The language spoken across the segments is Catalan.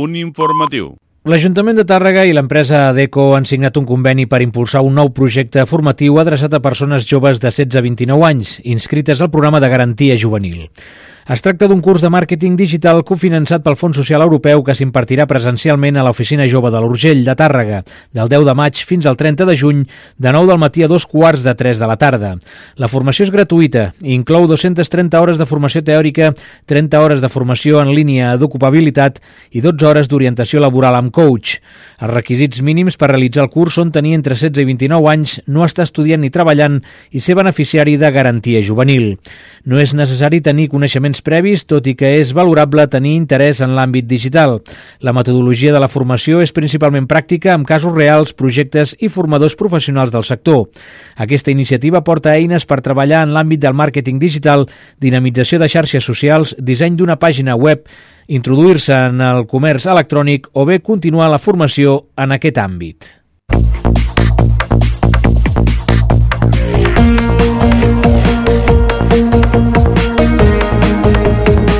Punt informatiu. L'Ajuntament de Tàrrega i l'empresa Adeco han signat un conveni per impulsar un nou projecte formatiu adreçat a persones joves de 16 a 29 anys, inscrites al programa de garantia juvenil. Es tracta d'un curs de màrqueting digital cofinançat pel Fons Social Europeu que s'impartirà presencialment a l'Oficina Jove de l'Urgell de Tàrrega, del 10 de maig fins al 30 de juny, de 9 del matí a dos quarts de 3 de la tarda. La formació és gratuïta i inclou 230 hores de formació teòrica, 30 hores de formació en línia d'ocupabilitat i 12 hores d'orientació laboral amb coach. Els requisits mínims per realitzar el curs són tenir entre 16 i 29 anys, no estar estudiant ni treballant i ser beneficiari de garantia juvenil. No és necessari tenir coneixements previs, tot i que és valorable tenir interès en l'àmbit digital. La metodologia de la formació és principalment pràctica amb casos reals, projectes i formadors professionals del sector. Aquesta iniciativa porta eines per treballar en l'àmbit del màrqueting digital, dinamització de xarxes socials, disseny d'una pàgina web, introduir-se en el comerç electrònic o bé continuar la formació en aquest àmbit.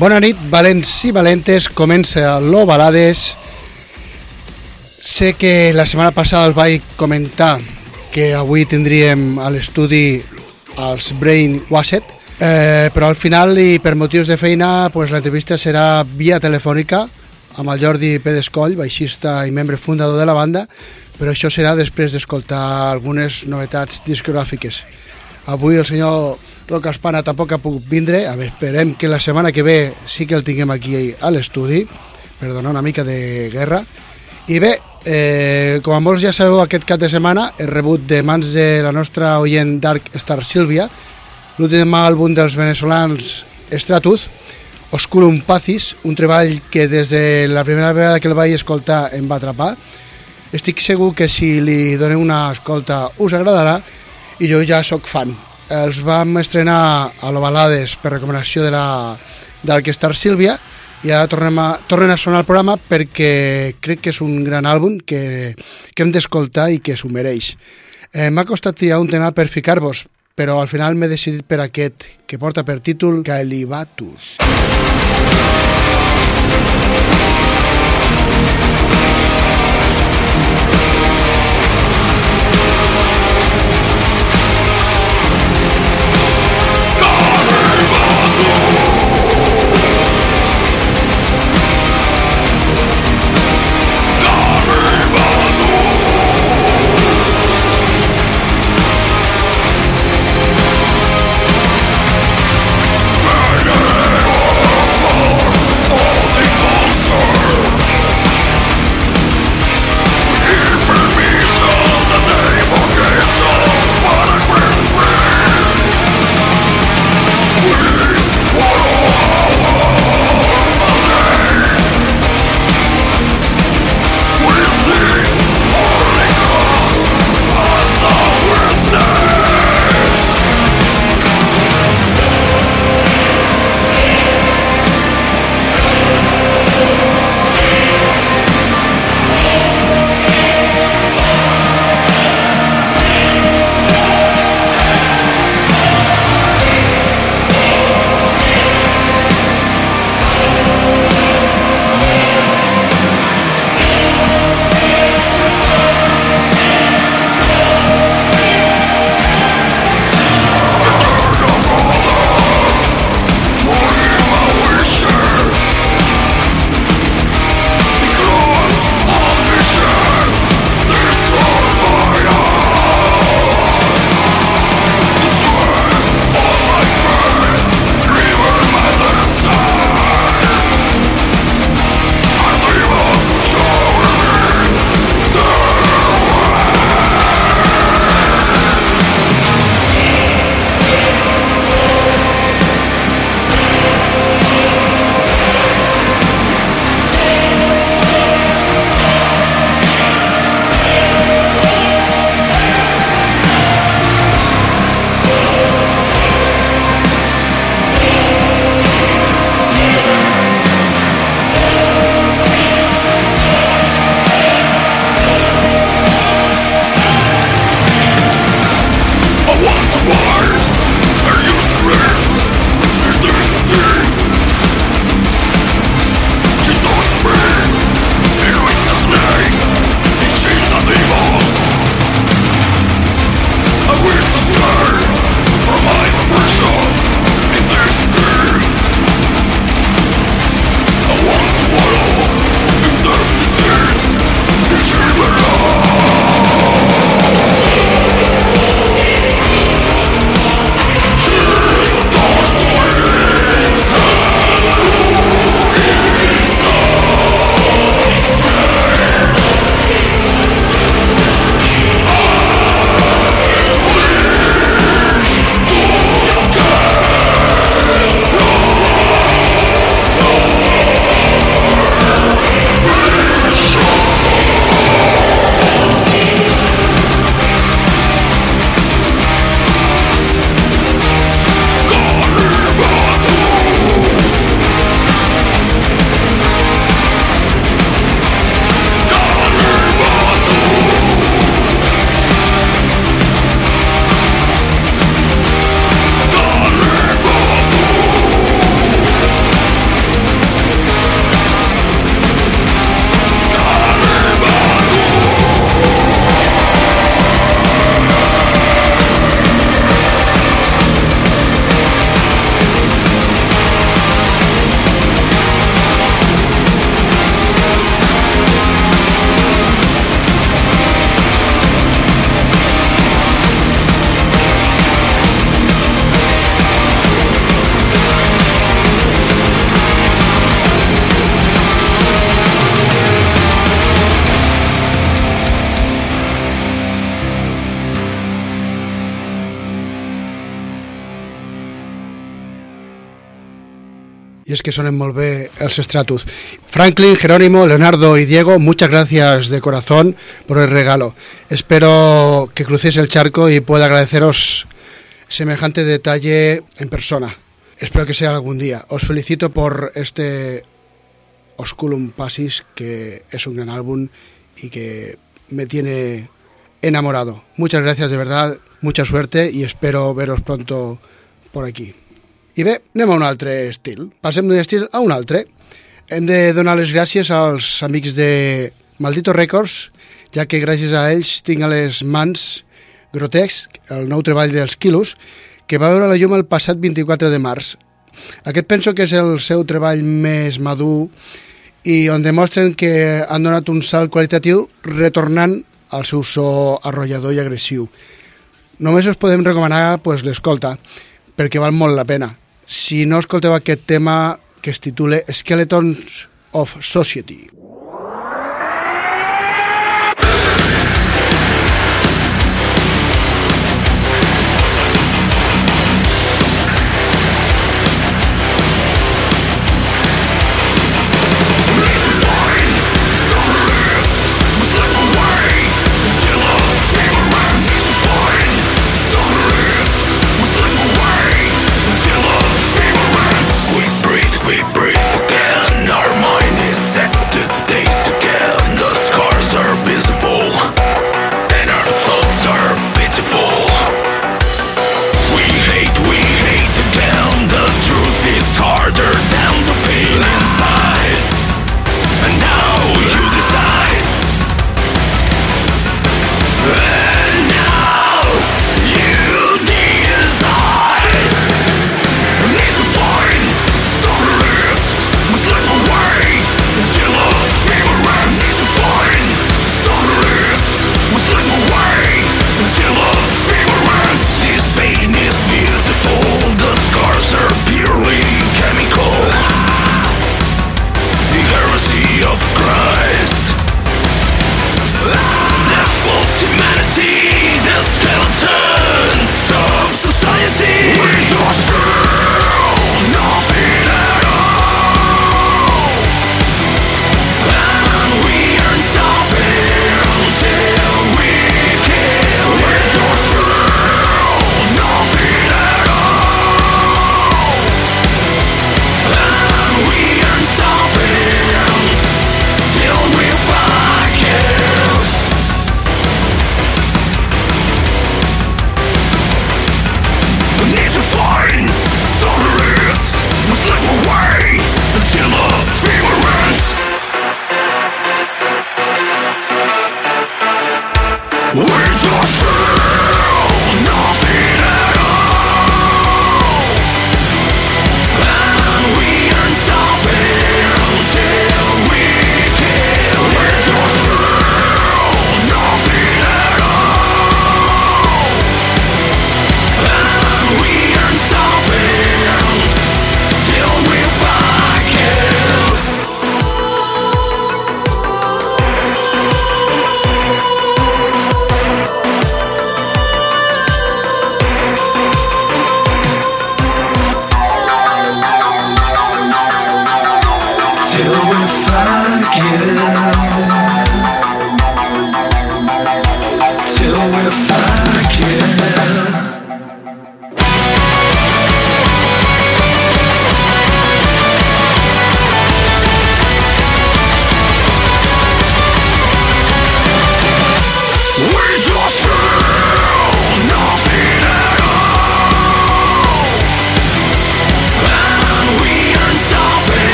Bona nit, valents i valentes. Comença l'Ovalades. Sé que la setmana passada us vaig comentar que avui tindríem a l'estudi els Brain Wasset, eh, però al final i per motius de feina pues, l'entrevista serà via telefònica amb el Jordi Pedescoll, baixista i membre fundador de la banda, però això serà després d'escoltar algunes novetats discogràfiques. Avui el senyor Roca Espana tampoc ha pogut vindre, a veure, esperem que la setmana que ve sí que el tinguem aquí a l'estudi, per donar una mica de guerra. I bé, eh, com a molts ja sabeu, aquest cap de setmana he rebut de mans de la nostra oient Dark Star Silvia l'últim àlbum dels venezolans Stratus, Osculum Pacis, un treball que des de la primera vegada que el vaig escoltar em va atrapar. Estic segur que si li doneu una escolta us agradarà i jo ja sóc fan. Els vam estrenar a l'Ovalades per recomanació de la d'Arquestar Sílvia i ara tornem a, tornen a sonar el programa perquè crec que és un gran àlbum que, que hem d'escoltar i que s'ho mereix. Eh, M'ha costat triar un tema per ficar-vos, però al final m'he decidit per aquest, que porta per títol Calibatus. All the que sonen muy bien els Stratus. Franklin, Jerónimo, Leonardo y Diego, muchas gracias de corazón por el regalo. Espero que crucéis el charco y pueda agradeceros semejante detalle en persona. Espero que sea algún día. Os felicito por este Osculum Passis, que es un gran álbum y que me tiene enamorado. Muchas gracias de verdad, mucha suerte y espero veros pronto por aquí. I bé, anem a un altre estil. Passem d'un estil a un altre. Hem de donar les gràcies als amics de Maldito Records, ja que gràcies a ells tinc a les mans Grotesc, el nou treball dels Quilos, que va veure la llum el passat 24 de març. Aquest penso que és el seu treball més madur i on demostren que han donat un salt qualitatiu retornant al seu so arrollador i agressiu. Només us podem recomanar pues, l'escolta, perquè val molt la pena. Si no escolteu aquest tema que es titula Skeletons of Society.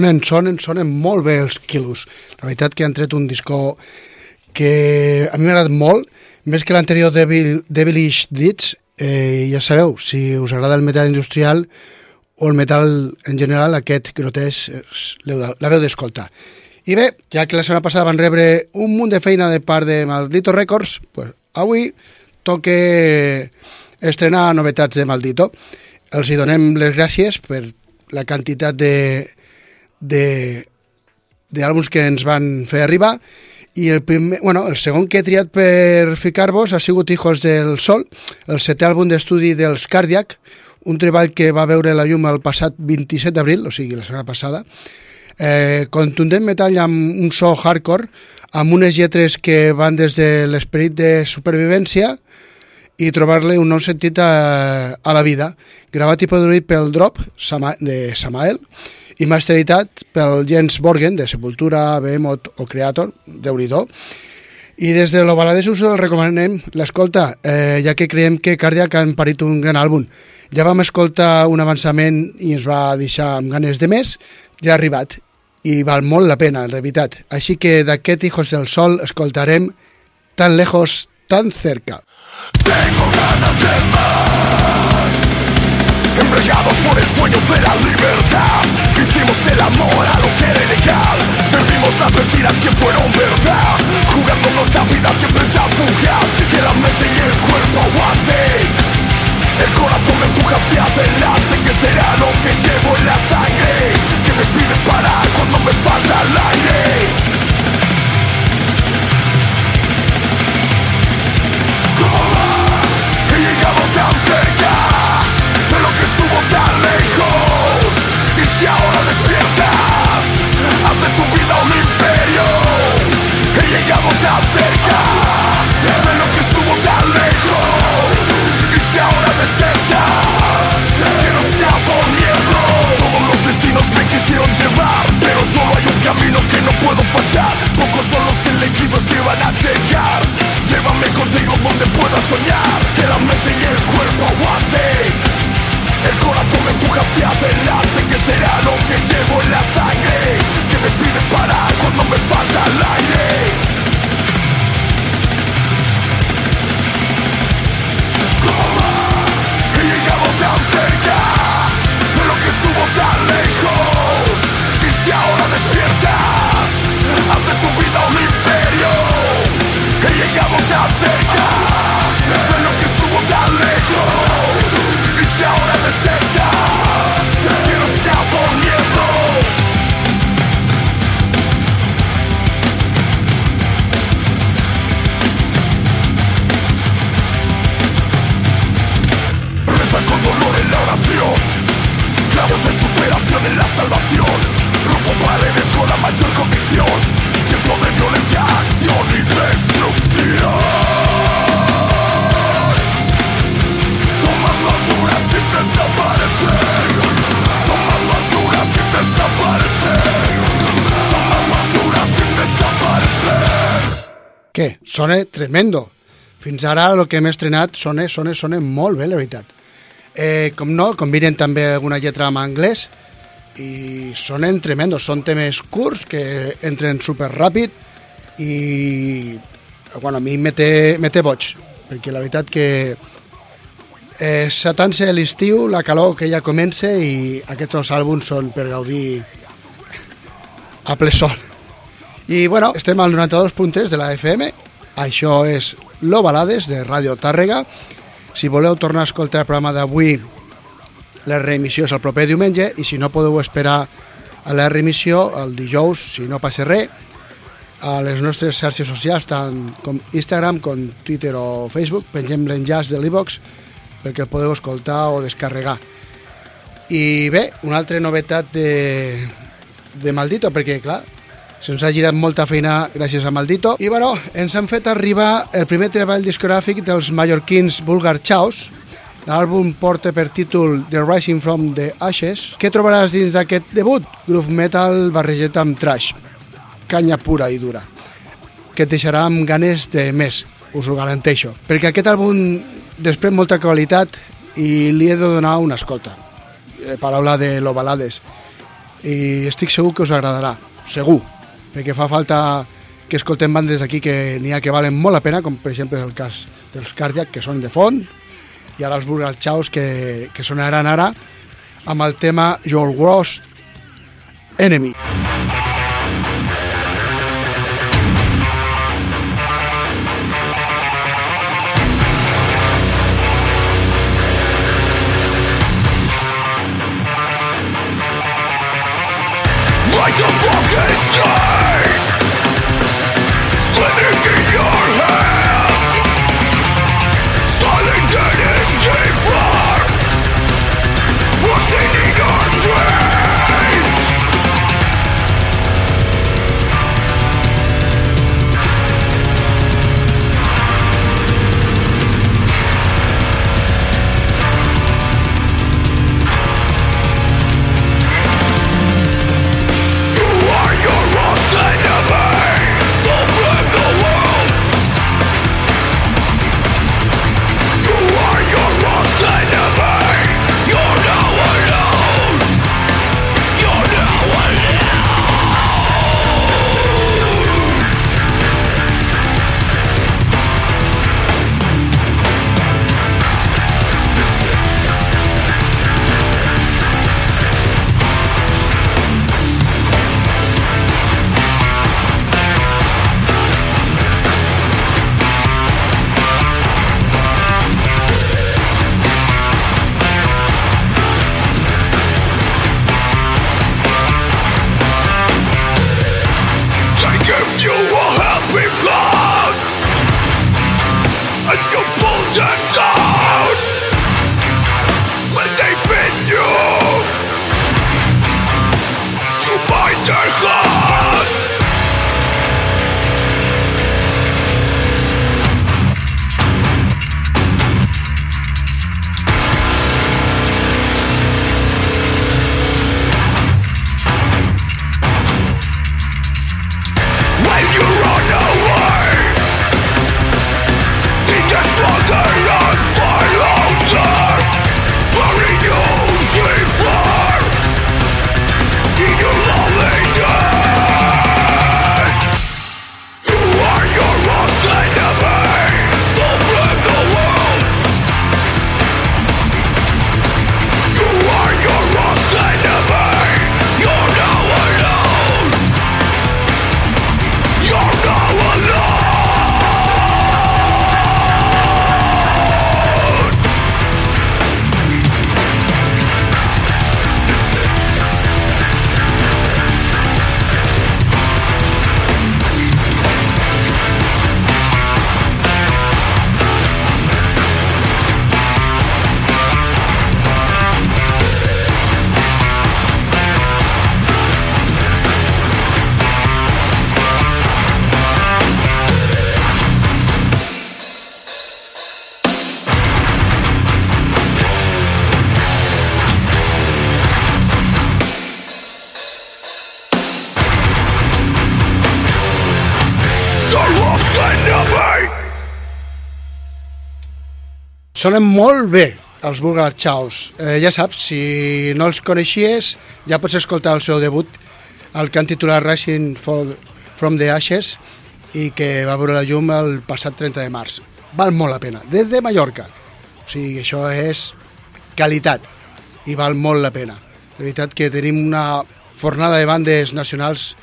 Sonen, sonen, sonen molt bé els quilos. La veritat que han tret un disco que a mi m'ha agradat molt, més que l'anterior Devil, Devilish Deeds, eh, ja sabeu, si us agrada el metal industrial o el metal en general, aquest l'heu de- l'haveu d'escoltar. I bé, ja que la setmana passada van rebre un munt de feina de part de Maldito Records, pues, avui toca estrenar novetats de Maldito. Els hi donem les gràcies per la quantitat de, d'àlbums que ens van fer arribar i el, primer, bueno, el segon que he triat per ficar-vos ha sigut Hijos del Sol, el setè àlbum d'estudi dels Cardiac, un treball que va veure la llum el passat 27 d'abril, o sigui, la setmana passada, eh, contundent metall amb un so hardcore, amb unes lletres que van des de l'esperit de supervivència i trobar-li un nou sentit a, a la vida. Gravat i produït pel Drop de Samael i masteritat pel Jens Borgen de Sepultura, Behemoth o Creator, déu nhi i des de l'Ovalades us el recomanem l'escolta, eh, ja que creiem que Cardiac han parit un gran àlbum. Ja vam escoltar un avançament i ens va deixar amb ganes de més, ja ha arribat i val molt la pena, en realitat. Així que d'aquest Hijos del Sol escoltarem Tan lejos, tan cerca. Tengo ganas de más Embriagados por el sueño de la libertad. Hicimos el amor a lo que era ilegal. Perdimos las mentiras que fueron verdad. Jugándonos la vida siempre tan fugaz Que la mente y el cuerpo aguante El corazón me empuja hacia adelante Que será lo que llevo en la sangre Que me pide parar cuando me falta el aire Y si ahora despiertas, haz de tu vida un imperio. He llegado tan cerca de lo que estuvo tan lejos. Y si ahora desertas, que no sea por miedo. Todos los destinos me quisieron llevar, pero solo hay un camino que no puedo fallar. Pocos son los elegidos que van a llegar. Llévame contigo donde pueda soñar. Hacia adelante. Que será lo que llevo en la sangre. Que me pide parar cuando me falta el aire. ¿Cómo? He llegado tan cerca de lo que estuvo tan lejos. Y si ahora despiertas, haz de tu vida un imperio. He llegado tan cerca de lo que estuvo tan lejos. Y si ahora desertas, la salvación Rompo paredes con la mayor convicción Tiempo de violencia, acción y destrucción Què? Sona tremendo. Fins ara el que hem estrenat sona, sona, sona molt bé, la veritat. Eh, com no, combinen també alguna lletra en anglès i sonen tremendos. Són temes curts que entren super ràpid i bueno, a mi me té, me té boig, perquè la veritat que eh, s'atansa l'estiu, la calor que ja comença i aquests dos àlbums són per gaudir a ple sol. I bueno, estem al 92.3 de la FM, això és Lo Balades de Ràdio Tàrrega. Si voleu tornar a escoltar el programa d'avui, la reemissió és el proper diumenge i si no podeu esperar a la reemissió el dijous, si no passa res, a les nostres xarxes socials, tant com Instagram, com Twitter o Facebook, pengem l'enllaç de l'e-box perquè el podeu escoltar o descarregar. I bé, una altra novetat de, de Maldito, perquè clar, se'ns ha girat molta feina gràcies a Maldito. I bueno, ens han fet arribar el primer treball discogràfic dels mallorquins Vulgar Chaos. L'àlbum porta per títol The Rising from the Ashes. Què trobaràs dins d'aquest debut? Groove metal barrejat amb trash. Canya pura i dura. Que et deixarà amb ganes de més, us ho garanteixo. Perquè aquest àlbum desprèn molta qualitat i li he de donar una escolta. Eh, paraula de lo balades i estic segur que us agradarà, segur, perquè fa falta que escoltem bandes aquí que n'hi ha que valen molt la pena, com per exemple el cas dels Cardiac, que són de font, i ara els Burgal Chaos, que, que sonaran ara amb el tema Your Worst Enemy. Like Sonen molt bé els Burgal Chaos. Eh, ja saps, si no els coneixies, ja pots escoltar el seu debut, el que han titulat Rising from the Ashes i que va veure la llum el passat 30 de març. Val molt la pena, des de Mallorca. O sigui, això és qualitat i val molt la pena. De veritat que tenim una fornada de bandes nacionals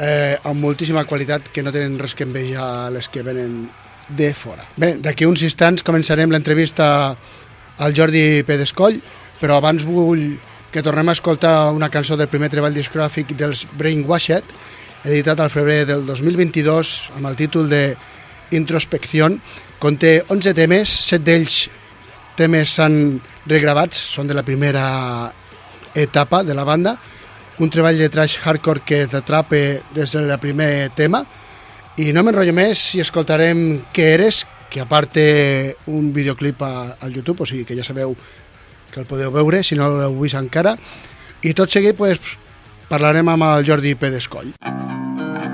eh, amb moltíssima qualitat que no tenen res que envejar les que venen de fora. Bé, d'aquí uns instants començarem l'entrevista al Jordi Pedescoll, però abans vull que tornem a escoltar una cançó del primer treball discogràfic dels Brainwashed, editat al febrer del 2022 amb el títol de Introspección. Conté 11 temes, 7 d'ells temes s'han regravats, són de la primera etapa de la banda, un treball de trash hardcore que t'atrape des del primer tema i no m'enrotllo més si escoltarem Què eres, que a part té un videoclip a, al YouTube, o sigui que ja sabeu que el podeu veure si no l'heu vist encara i tot seguit pues, parlarem amb el Jordi Pedescoll. A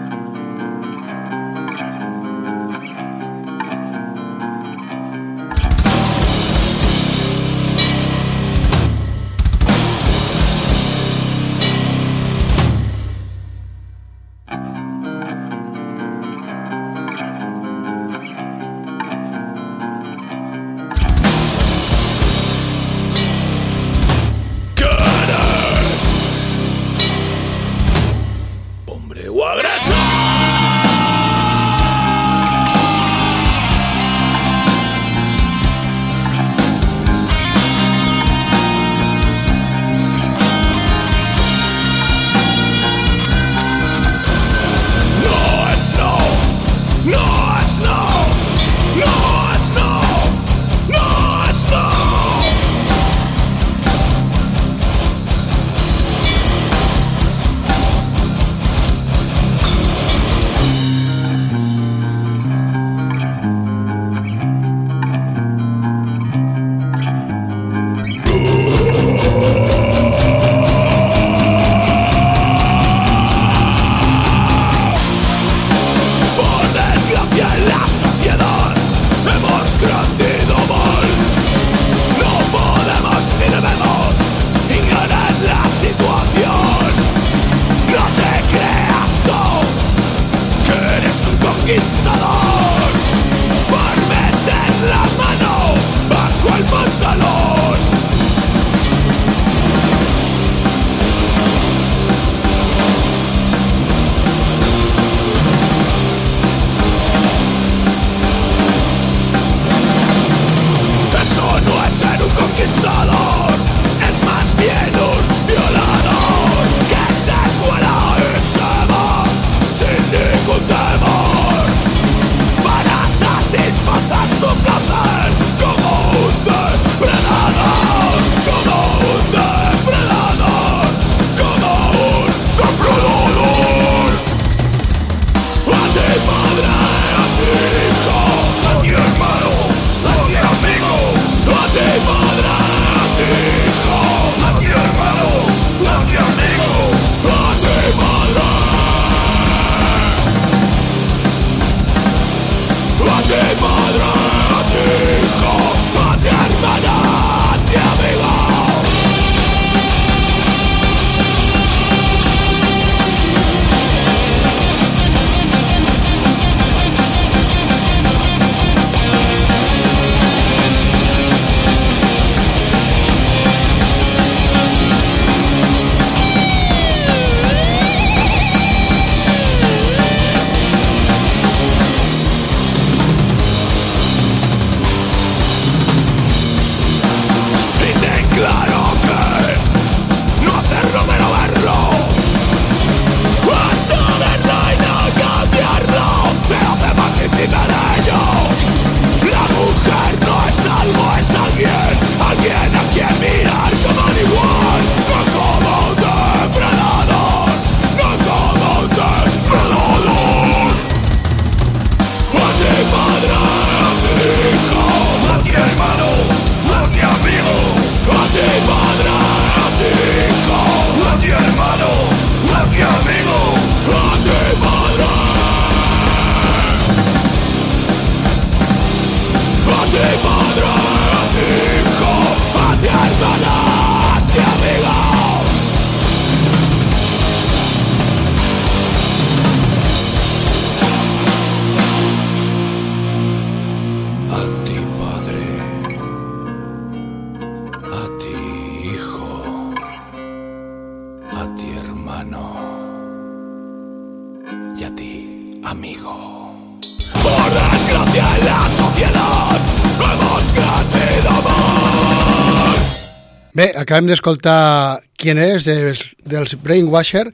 acabem d'escoltar Qui és dels, dels Brainwasher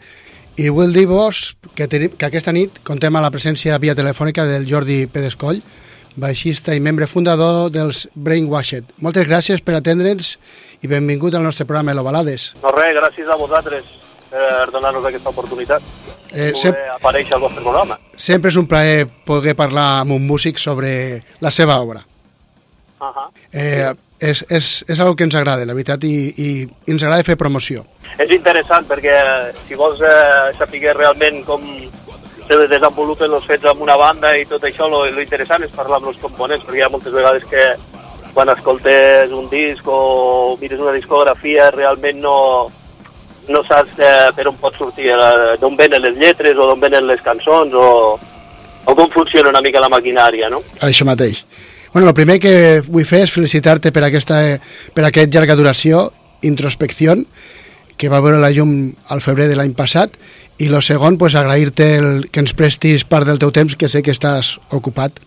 i vull dir-vos que, tenim, que aquesta nit contem amb la presència via telefònica del Jordi Pedescoll, baixista i membre fundador dels Brainwashed. Moltes gràcies per atendre'ns i benvingut al nostre programa Elo Balades. No res, gràcies a vosaltres per donar-nos aquesta oportunitat Eh, poder aparèixer al vostre programa. sempre és un plaer poder parlar amb un músic sobre la seva obra. Uh -huh. Eh, és, és, és una que ens agrada, la veritat, i, i ens agrada fer promoció. És interessant perquè si vols eh, saber realment com se desenvolupen els fets amb una banda i tot això, lo, lo interessant és parlar amb els components, perquè hi ha moltes vegades que quan escoltes un disc o mires una discografia realment no, no saps eh, per on pot sortir, eh, d'on venen les lletres o d'on venen les cançons o, o com funciona una mica la maquinària, no? Això mateix. Bueno, el primer que vull fer és felicitar-te per, aquesta, per aquest llarga duració, Introspecció, que va veure la llum al febrer de l'any passat, i el segon, pues, agrair-te que ens prestis part del teu temps, que sé que estàs ocupat.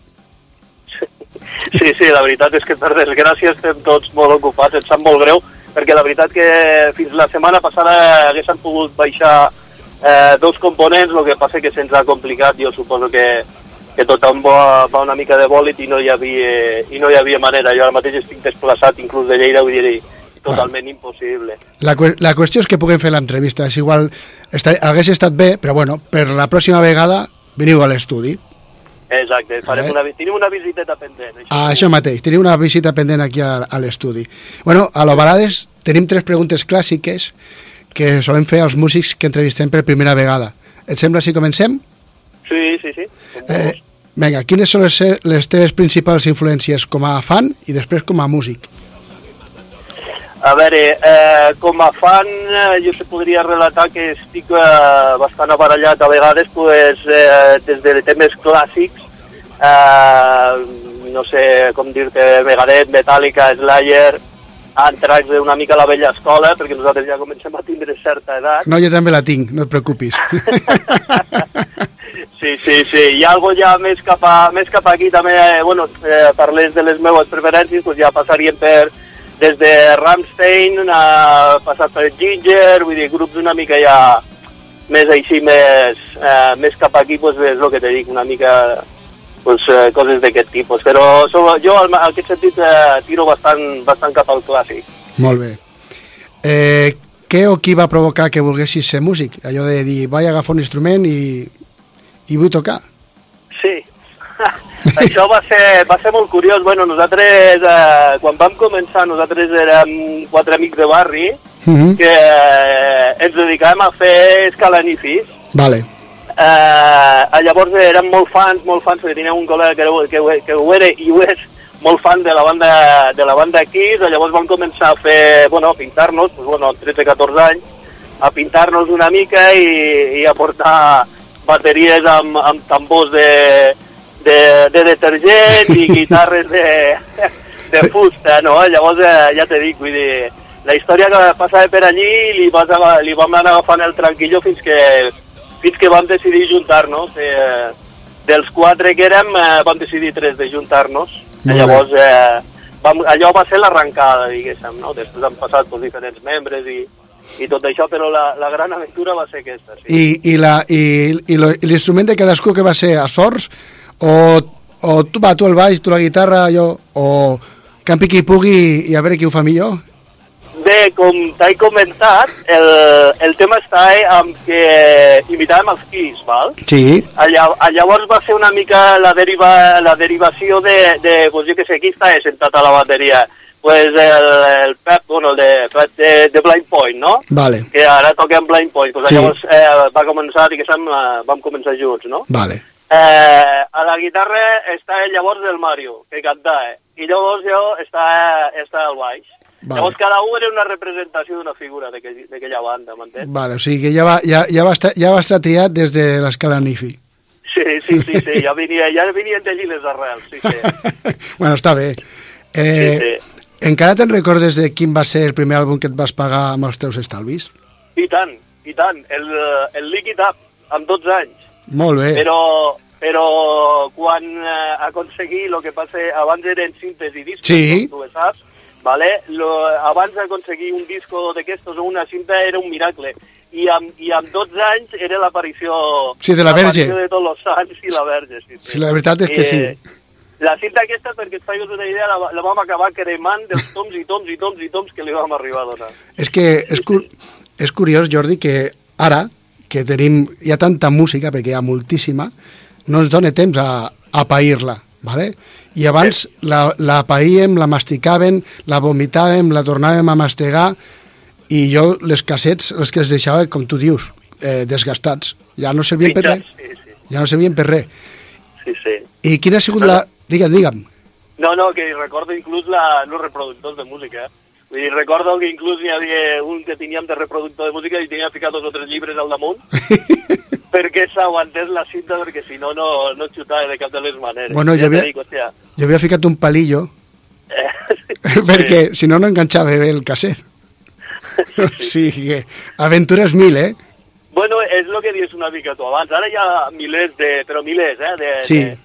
Sí, sí, la veritat és que per desgràcia estem tots molt ocupats, em sap molt greu, perquè la veritat que fins la setmana passada haguessin pogut baixar eh, dos components, el que passa que se'ns ha complicat, jo suposo que, que tothom va, va una mica de bòlit i no hi havia, i no hi havia manera. Jo ara mateix estic desplaçat inclús de Lleida, vull dir, totalment impossible. La, la qüestió és que puguem fer l'entrevista. És igual, estar, hagués estat bé, però bueno, per la pròxima vegada veniu a l'estudi. Exacte, farem Eh? una, tenim una visiteta pendent. Això. Ah, això mateix, teniu una visita pendent aquí a, a l'estudi. Bueno, a l'Ovalades tenim tres preguntes clàssiques que solem fer als músics que entrevistem per primera vegada. Et sembla si comencem? Sí, sí, sí. Eh, vinga, quines són les, les teves principals influències com a fan i després com a músic? A veure, eh, com a fan, eh, jo se podria relatar que estic eh, bastant aparellat a vegades pues, eh, des de temes clàssics, eh, no sé com dir-te, Megadeth, Metallica, Slayer, Anthrax una mica la vella escola, perquè nosaltres ja comencem a tindre certa edat. No, jo també la tinc, no et preocupis. Sí, sí, sí. Hi ha algo ja més cap, a, més cap aquí també, eh, bueno, eh, parles de les meves preferències, doncs ja passaríem per des de Rammstein, a passat per Ginger, vull dir, grups una mica ja més així, més, eh, més cap aquí, doncs és el que te dic, una mica doncs, eh, coses d'aquest tipus. Però so, jo, en aquest sentit, eh, tiro bastant, bastant cap al clàssic. Molt bé. Eh, què o qui va provocar que volguessis ser músic? Allò de dir, vaig agafar un instrument i, i vull tocar. Sí. Això va ser, va ser molt curiós. Bueno, nosaltres, eh, quan vam començar, nosaltres érem quatre amics de barri Mhm. que eh, ens dedicàvem a fer escalanifis. Vale. Eh, llavors érem molt fans, molt fans, perquè tenia un col·lega que, era, que, que ho era i ho és molt fan de la banda, de la banda Kiss, llavors vam començar a fer, bueno, a pintar-nos, doncs, bueno, amb 13-14 anys, a pintar-nos una mica i, i a portar bateries amb, amb tambors de, de, de detergent i guitarres de, de fusta, no? Llavors eh, ja t'he dit, vull dir, la història que passava per allí li, vas, li vam anar agafant el tranquillo fins que, fins que vam decidir juntar-nos. Eh, dels quatre que érem, eh, vam decidir tres de juntar-nos. Molt Llavors, eh, vam, allò va ser l'arrencada, diguéssim, no? Després han passat doncs, diferents membres i, i tot això, però la, la gran aventura va ser aquesta, sí. I, i, la, i, i l'instrument de cadascú que va ser a sorts o, o tu, va, tu el baix, tu la guitarra, jo, o campi qui pugui i a veure qui ho fa millor? Bé, com t'he comentat, el, el tema està eh, amb que imitàvem els Kiss, val? Sí, Allà, llavors va ser una mica la, deriva, la derivació de, de pues jo que sé, qui està sentat a la bateria? Pues el, el Pep, bueno, el de, Pep de, de Blind Point, no? vale, Que ara toquem Blind Point. Pues Sí. llavors eh, va començar, diguéssim, eh, vam començar junts, no? vale. Eh, a la guitarra està llavors el Mario, que canta, eh? I llavors jo està, està al baix. Vale. Llavors cada un era una representació d'una figura d'aquell- d'aquella banda, m'entens? Vale, o sigui que ja va, ja, ja va, estar, ja va estar triat des de l'escala Nifi. Sí, sí, sí, sí, ja, venia, ja venien d'allí les arrels, sí, sí. bueno, està bé. Eh, Sí, Encara te'n recordes de quin va ser el primer àlbum que et vas pagar amb els teus estalvis? I tant, i tant. El, eh, el Liquid Up, amb 12 anys. Molt bé. Però, però quan eh, aconseguí, el que passa, abans eren cintes i discos, Sí. com tu saps, vale? lo, abans d'aconseguir un disco d'aquestos o una cinta era un miracle. I amb, i amb 12 anys era l'aparició Sí, de la Verge. de tots els sants i la Verge. Sí, sí. Sí, la veritat és que sí. La cinta aquesta, perquè et facis una idea, la, la vam acabar cremant dels toms i toms i toms i toms que li vam arribar a donar. És que és, cu és curiós, Jordi, que ara, que tenim, hi ha tanta música, perquè hi ha moltíssima, no ens dona temps a, a pair-la, ¿vale? I abans la, la païem, la masticàvem, la vomitàvem, la tornàvem a mastegar, i jo les cassets, les que els deixava, com tu dius, eh, desgastats, ja no servien per res, Sí, sí, ja no servien per res. sí, sí. I quina ha sigut la... Digue'm, digue'm. No, no, que recordo inclús la, los reproductors de música. Vull dir, recordo que inclús hi havia un que teníem de reproductor de música i tenia ficat dos o tres llibres al damunt perquè s'aguantés la cinta, perquè si no, no, no xutava de cap de les maneres. Bueno, ja jo havia- dic, hòstia, Jo havia ficat un palillo, eh, perquè si no, no enganxava bé el casset. O sigui que aventures mil, eh? Bueno, és el que dius una mica tu abans. Ara hi ha milers de... però milers, eh? De, Sí. de,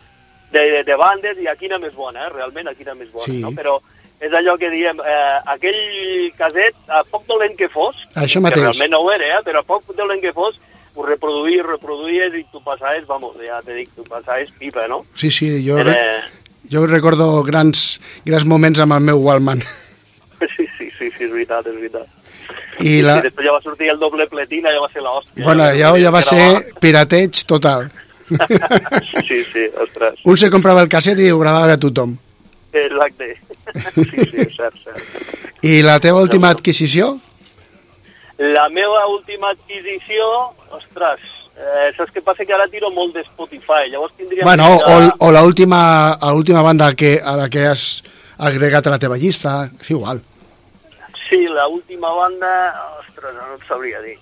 de, de, de bandes i quina més bona, eh? Realment, quina més bona, Sí. no? Però és allò que diem, eh, aquell caset, a poc dolent que fos, Això que mateix. realment no ho era, eh? Però a poc dolent que fos, ho reproduïs, reproduïes i tu passaves, vamos, ja te dic, tu passaves pipa, no? Sí, sí, jo, re Era... jo recordo grans, grans moments amb el meu Wallman. Sí, sí, sí, sí, és veritat, és veritat. I la... I després ja va sortir el doble pletina, ja va ser l'hòstia. Bueno, ja, ja va ser pirateig total. sí, sí, ostres. Un se comprava el casset i ho gravava a tothom. Exacte. Sí, sí, cert, cert. I la teva última adquisició? La meva última adquisició, ostres, eh, saps què passa? Que ara tiro molt de Spotify, llavors tindria... Bueno, que- o, o la última, l'última banda que, a la que has agregat a la teva llista, és igual. Sí, la última banda, ostres, no et sabria dir.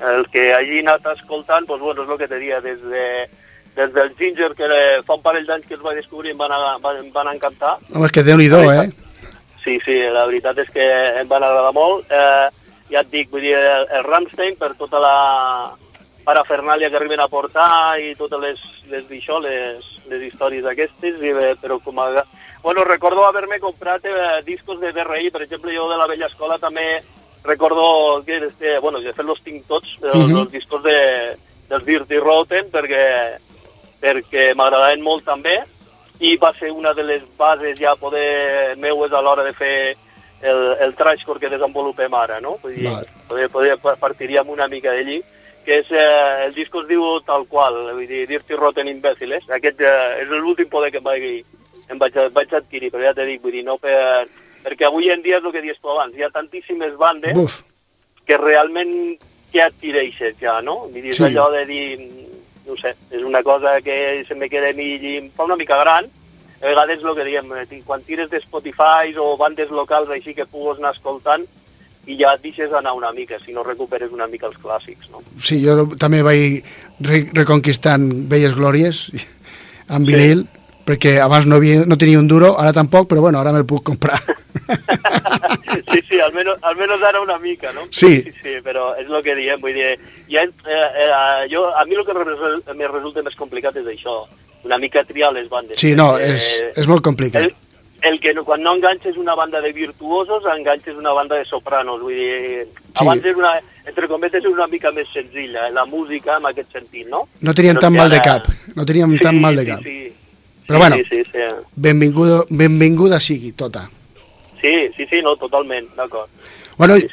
El que hagi anat escoltant, doncs, bueno, és el que te dia, des, de, des del Ginger, que fa un parell d'anys que els vaig descobrir, em van, a, van, em van encantar. Home, és que déu-n'hi-do, eh? Sí, sí, la veritat és que em van agradar molt. Eh, ja et dic, vull dir, el, el Rammstein, per tota la parafernàlia que arriben a portar i totes les, les, això, les, les històries aquestes, i, bé, però com a... Bueno, recordo haver-me comprat eh, discos de DRI, per exemple, jo de la vella escola també recordo que, este, bueno, de fet los tinc tots, uh Mhm. -huh. els discos de, dels Dirty Rotten, perquè, perquè m'agradaven molt també, i va ser una de les bases ja poder meues a l'hora de fer el, el trashcore que desenvolupem ara, no? Vull dir, poder, poder, partiríem una mica d'allí. que és, eh, el disco es diu tal qual, vull dir, Dirty Rotten Imbéciles. Aquest eh, és l'últim poder que em vaig, em vaig, vaig adquirir, però ja t'he dit, vull dir, no per... Perquè avui en dia és el que dius tu abans, hi ha tantíssimes bandes Buf, que realment que adquireixes ja, no? Vull dir, és Sí. allò de dir, no sé, és una cosa que se me queda a mi i em fa una mica gran. A vegades el que diem, eh, quan tires de Spotify o bandes locals així que pugues anar escoltant i ja et deixes anar una mica, si no recuperes una mica els clàssics, no? sí, jo també vaig re reconquistant velles glòries amb Sí. vinil, perquè abans no, havia, no tenia un duro, ara tampoc, però bueno, ara me'l puc comprar. Sí, sí, almenys, almenys ara una mica, no? Sí. Sí, sí, però és el que diem, vull dir, ja, eh, eh, jo, a mi el que me resulta més complicat és això, una mica triar les bandes. Sí, no, és, és molt complicat. El, el que no, quan no enganxes una banda de virtuosos, enganxes una banda de sopranos. Vull dir, Sí. abans era una, entre cometes, una mica més senzilla, eh, la música en aquest sentit, no? No teníem Però tan mal de cap, no teníem tan mal de cap. Sí, sí. Però sí, bueno. Sí, sí, sí. Benvinguda, benvinguda sigui tota. Sí, sí, sí, no, totalment, d'acord. Bueno, Sí, sí.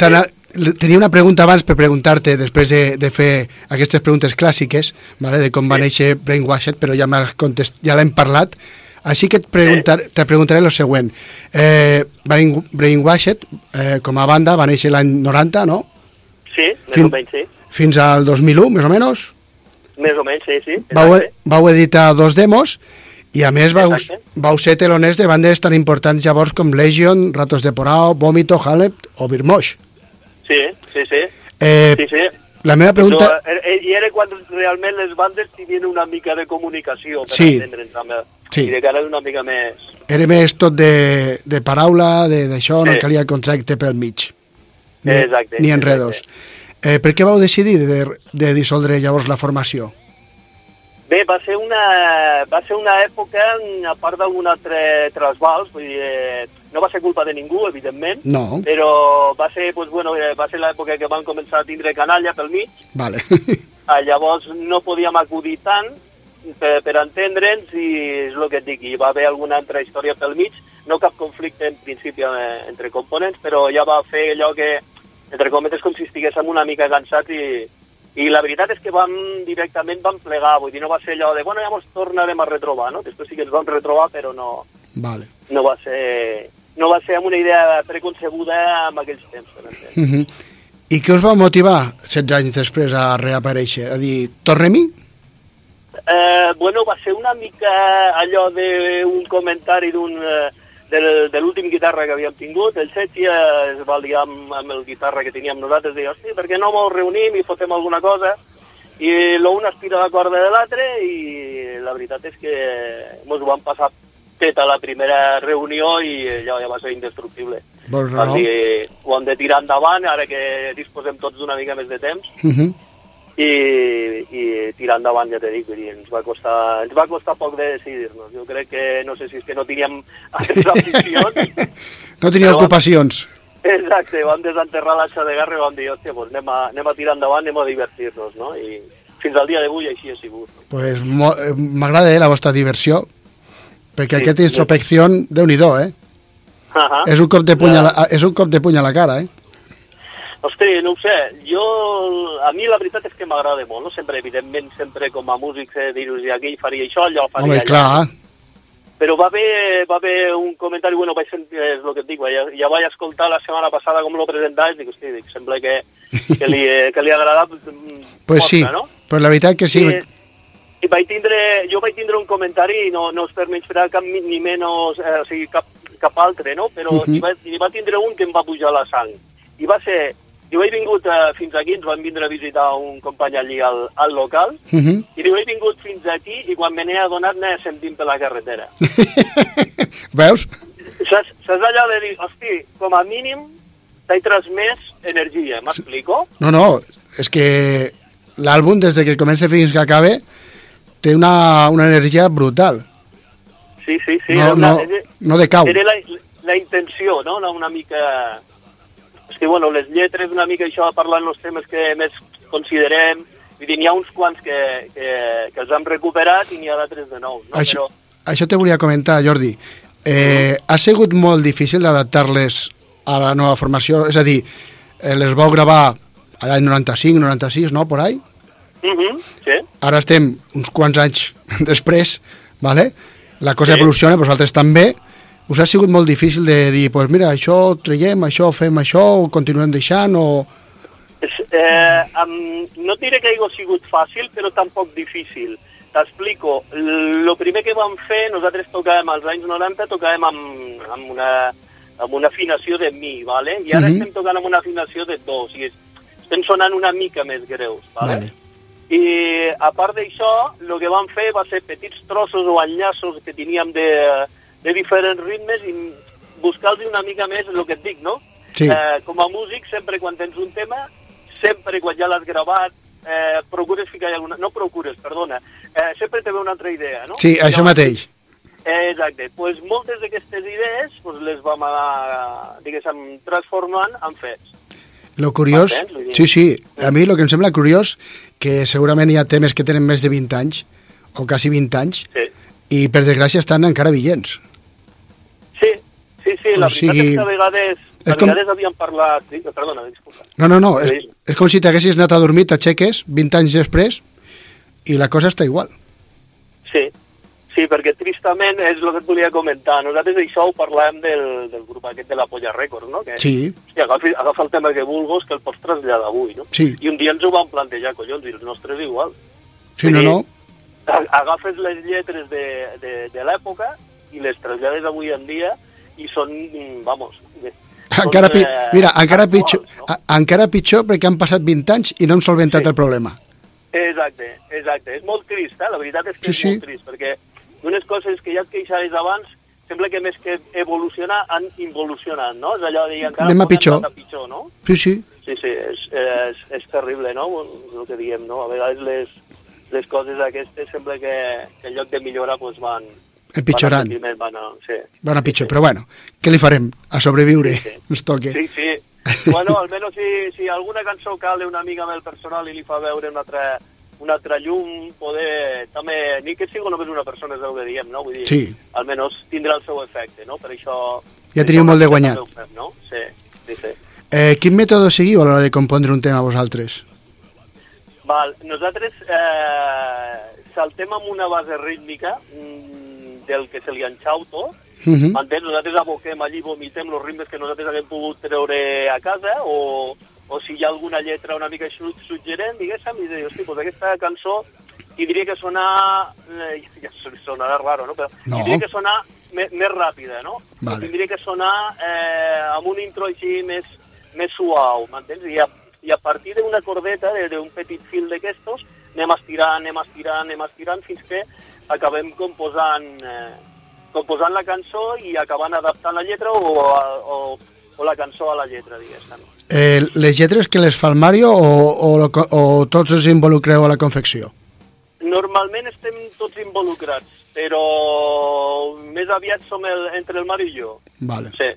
Tenia una pregunta abans per preguntar-te, després de, de fer aquestes preguntes clàssiques, vale, de com va Sí. néixer Brainwashed, però ja, contest... ja l'hem parlat, així que et, preguntar, te preguntaré el següent. Eh, Brain, Brainwashed, eh, com a banda, va néixer l'any 90, no? Sí, més Fin- o menys, sí. Fins al 2001, més o menys. Més o menys, sí, sí. Vau, exacte. vau editar dos demos i a més vau, vau ser teloners de bandes tan importants llavors com Legion, Ratos de Porao, Vómito, Halep o Birmosh. Sí, sí, sí. Eh, Sí, sí. La meva pregunta... Però, eh, I era quan realment les bandes tenien una mica de comunicació per Sí. entendre'ns amb el... Sí. I de cara una mica més... Era més tot de, de paraula, de- d'això, no Sí. calia contracte pel mig. Ni, Exacte, Ni enredos. Eh, per què vau decidir de, de dissoldre llavors la formació? Bé, va ser una, va ser una època, a part d'algun altre trasbals, vull dir, eh, no va ser culpa de ningú, evidentment, No. però va ser, doncs, bueno, eh, va ser l'època que van començar a tindre canalla pel mig, Vale. Ah, llavors no podíem acudir tant per, per entendre'ns i és el que et dic, hi va haver alguna altra història pel mig, no cap conflicte en principi eh, entre components, però ja va fer allò que, entre cometes, com si estiguéssim una mica cansats i, i la veritat és que vam directament vam plegar, vull dir, no va ser allò de, bueno, ja ens tornarem a retrobar, no? Després sí que ens vam retrobar, però no, vale. no va ser no va ser amb una idea preconcebuda en aquells temps, per. Uh -huh. I què us va motivar 16 anys després a reaparèixer? A dir, tornem-hi? Eh, bueno, va ser una mica allò d'un comentari d'un eh, del, de l'últim guitarra que havíem tingut. El Setxi eh, es va liar amb, amb el guitarra que teníem nosaltres i hosti, per què no mos reunim i fotem alguna cosa? I l'un aspira la corda de l'altre i la veritat és que mos ho vam passar fet a la primera reunió i allò ja va ser indestructible. Vols Vam raó? dir, ho hem de tirar endavant, ara que disposem tots d'una mica més de temps, Uh -huh. I, i tirar endavant, ja t'he dit, dir, ens va costar, ens va costar poc de decidir-nos. Jo crec que, no sé si és que no teníem altres aficions. No Però- ocupacions. Exacte, vam desenterrar l'aixa de guerra i vam dir, hòstia, doncs anem a, anem a tirar endavant, anem a divertir-nos, no? I fins al dia d'avui així ha sigut. Pues mo- eh, m'agrada eh, la vostra diversió, perquè Sí, aquesta introspecció, déu nhi eh? Uh -huh. És un, cop de puny a la, és un cop de puny a la cara, eh? Hosti, no ho sé, jo, a mi la veritat és que m'agrada molt, no? Sempre, evidentment, sempre com a músic, eh, dir-vos, i aquí faria això, allò faria Home, allà. clar, Però va haver, va haver un comentari, bueno, vaig sentir, és el que et dic, ja, ja vaig escoltar la setmana passada com lo presentaves, dic, hosti, dic, sembla que, que, li, que li agrada mm, pues sí, força, no? però la veritat que sí. I, i vaig tindre, jo vaig tindre un comentari, no, no és per menysprear cap ni menys, eh, o sigui, cap, cap altre, no? Però uh Mhm. -huh. hi, va, hi va tindre un que em va pujar la sang. I va ser... Jo he vingut eh, fins aquí, ens van vindre a visitar un company allí al, al local, Uh -huh. i diu, he vingut fins aquí i quan me n'he adonat n'he sentint per la carretera. Veus? Saps, saps allò de dir, hosti, com a mínim t'he transmès energia, m'explico? No, no, és que l'àlbum, des de que comença fins que acabe, té una, una energia brutal. Sí, sí, sí. No, una, no, no decau. era la, la intenció, no? Una mica... És que, bueno, les lletres una mica això parlant els temes que més considerem, vull dir, n'hi ha uns quants que, que, que els hem recuperat i n'hi ha d'altres de nous, no? Això, Però, això te volia comentar, Jordi. Eh, ha sigut molt difícil d'adaptar-les a la nova formació? És a dir, eh, les vau gravar a l'any 95, 96, no? Por ahí? Mhm, sí. Ara estem uns quants anys després, vale? la cosa Sí. evoluciona, vosaltres també. Us ha sigut molt difícil de dir, pues mira, això traiem, això fem això, o continuem deixant, o... Eh, amb, no diré que hagi sigut fàcil, però tampoc difícil. T'explico. El primer que vam fer, nosaltres tocàvem als anys 90, tocàvem amb, amb, una, amb una afinació de mi, ¿vale? i ara Mhm. estem tocant amb una afinació de do, o sigui, estem sonant una mica més greus. ¿vale? Vale. I a part d'això, el que vam fer va ser petits trossos o enllaços que teníem de, de diferents ritmes i buscar-los una mica més el que et dic, no? Sí. Eh, com a músic, sempre quan tens un tema, sempre quan ja l'has gravat, eh, procures ficar alguna... No procures, perdona. Eh, sempre te ve una altra idea, no? Sí, això Llavors, mateix. Eh, exacte. pues moltes d'aquestes idees pues, les vam anar, diguéssim, transformant en fets. Lo curiós... Sí, sí, a mi el que em sembla curiós que segurament hi ha temes que tenen més de 20 anys, o quasi 20 anys, Sí. I per desgràcia estan encara vigents. Sí, sí, sí, la O veritat sigui, és que a vegades, a com- vegades havíem parlat... sí, Perdona, disculpa. No, no, no, és, Sí. és com si t'haguessis anat a dormir, t'aixeques 20 anys després i la cosa està igual. Sí, sí, perquè tristament és el que et volia comentar. Nosaltres això ho parlàvem del, del grup aquest de la Polla Records, no? Que, Sí, Hòstia, agafa, agafa el tema que vulguis que el pots traslladar avui, no? Sí. I un dia ens ho vam plantejar, collons, i els nostres igual. sí, no, no, Agafes les lletres de, de, de l'època i les trasllades avui en dia i són, mm, vamos... encara, pi eh, mira, encara pitjor, no? encara pitjor perquè han passat 20 anys i no hem solventat Sí. el problema. Exacte, exacte. És molt trist, eh? La veritat és que Sí, és sí. molt trist, perquè unes coses que ja et queixaves abans sembla que més que evolucionar han involucionat, no? És allò de dir encara Anem a pitjor. a pitjor, no? Sí, sí, Sí, sí, és, és, és terrible, no? El que diem, no? A vegades les, les coses aquestes sembla que, que en lloc de millorar doncs van... empitjorant. Van a, van a, sí. Van a pitjor, però bueno, què li farem? A sobreviure, Sí, sí. ens toque. Sí, sí. Bueno, almenys si, si alguna cançó cale una mica amb el personal i li fa veure una altra, una altra llum, poder... També, ni que sigui només una persona, és el que diem, no? Vull dir, Sí. almenys tindrà el seu efecte, no? Per això... Ja teniu molt de guanyat. Fem, no? Sí, sí, sí. Eh, quin mètode seguiu a l'hora de compondre un tema vosaltres? Val, nosaltres eh, saltem amb una base rítmica mm, del que se li enxauto, Uh -huh. M'entens? Nosaltres aboquem allí, vomitem els ritmes que nosaltres haguem pogut treure a casa o, o si hi ha alguna lletra una mica su- suggerent, diguéssim, i dir, hosti, doncs aquesta cançó tindria que sonar... Eh, ja sonarà raro, no? Però No. tindria que sonar me, més ràpida, no? Vale. Tindria que sonar eh, amb un intro així més, més suau, m'entens? I a, i a partir d'una cordeta, de- d'un petit fil d'aquestos, anem estirant, anem estirant, anem estirant, fins que acabem composant, eh, composant la cançó i acabant adaptant la lletra o, o, o la cançó a la lletra, diguéssim. Eh, les lletres que les fa el Mario o, o, o tots us involucreu a la confecció? Normalment estem tots involucrats, però més aviat som el, entre el Mario i jo. Vale. Sí.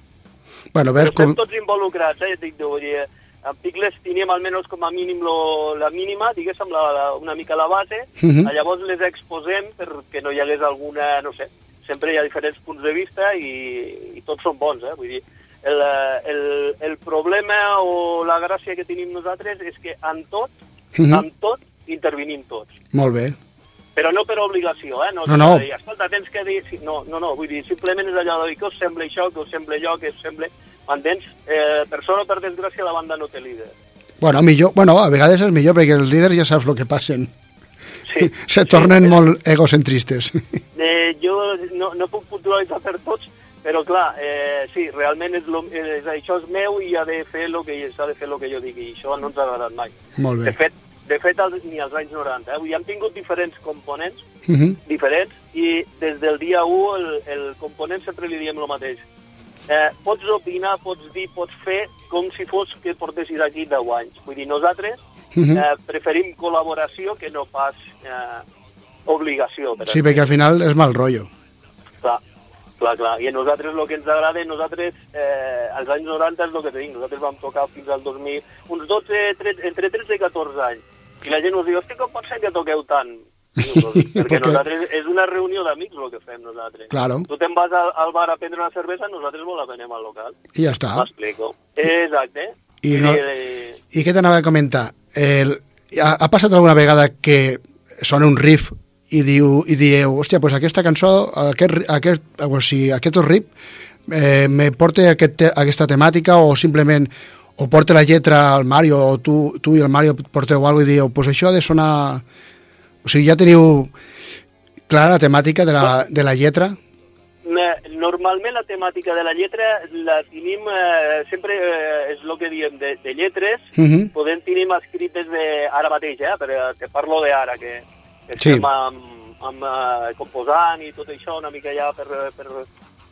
Bueno, veus estem com... tots involucrats, eh? Dic, vull dir, amb Picles teníem almenys com a mínim lo, la mínima, diguéssim, la, la, una mica la base, Mhm. llavors les exposem perquè no hi hagués alguna, no sé, sempre hi ha diferents punts de vista i, i tots són bons, eh? Vull dir, el, el, el problema o la gràcia que tenim nosaltres és que en tot, Mhm. en tot, intervenim tots. Molt bé. Però no per obligació, eh? No, No, no. dir, Escolta, tens que dir... No, no, no, vull dir, simplement és allò de dir que us sembla això, que us sembla allò, que us sembla... M'entens? Eh, per sort o per desgràcia la banda no té líder. Bueno, millor, bueno, a vegades és millor perquè els líders ja saps el que passen. Sí. Se tornen molt egocentristes. Eh, jo no, no puc puntualitzar per tots, però clar, eh, sí, realment és lo, és, això és meu i ha de fer el que s'ha de fer el que jo digui, i això no ens ha agradat mai. Molt De bé. fet, de fet als, ni als anys 90. Eh? Dir, hem tingut diferents components, Uh -huh. diferents i des del dia 1 el, el component sempre li diem el mateix. Eh, pots opinar, pots dir, pots fer com si fos que portessis aquí 10 anys. Vull dir, nosaltres Mhm. eh, preferim col·laboració que no pas eh, obligació. Per Sí, perquè al final és mal rotllo. Clar, clar, clar. I a nosaltres el que ens agrada, nosaltres, eh, als anys 90 és el que tenim. Nosaltres vam tocar fins al 2000, uns 12, 13, entre 13 i 14 anys. I la gent us diu, hosti, com pot ser que toqueu tant? Diu, "Doncs perquè Perquè- nosaltres és una reunió d'amics el que fem nosaltres. Claro. Tu te'n vas al, al bar a prendre una cervesa, nosaltres vol anem al local. I ja està. M'explico. Exacte. I no- eh, I què t'anava a comentar? El, ha, ha passat alguna vegada que sona un riff i, diu, i dieu, hòstia, pues aquesta cançó, aquest, aquest, o sigui, aquest riff eh, me porta aquest, aquesta temàtica o simplement o porta la lletra al Mario o tu, tu i el Mario porteu alguna cosa i dieu, pues això ha de sonar... O sigui, ja teniu clara la temàtica de la, de la lletra? Me- Normalment la temàtica de la lletra la tenim, eh, sempre eh, és el que diem de, de lletres, Uh -huh. podem tenir escrit des de ara mateix, eh? però te parlo d'ara, que, que Sí. estem amb, amb uh, composant i tot això una mica ja per, per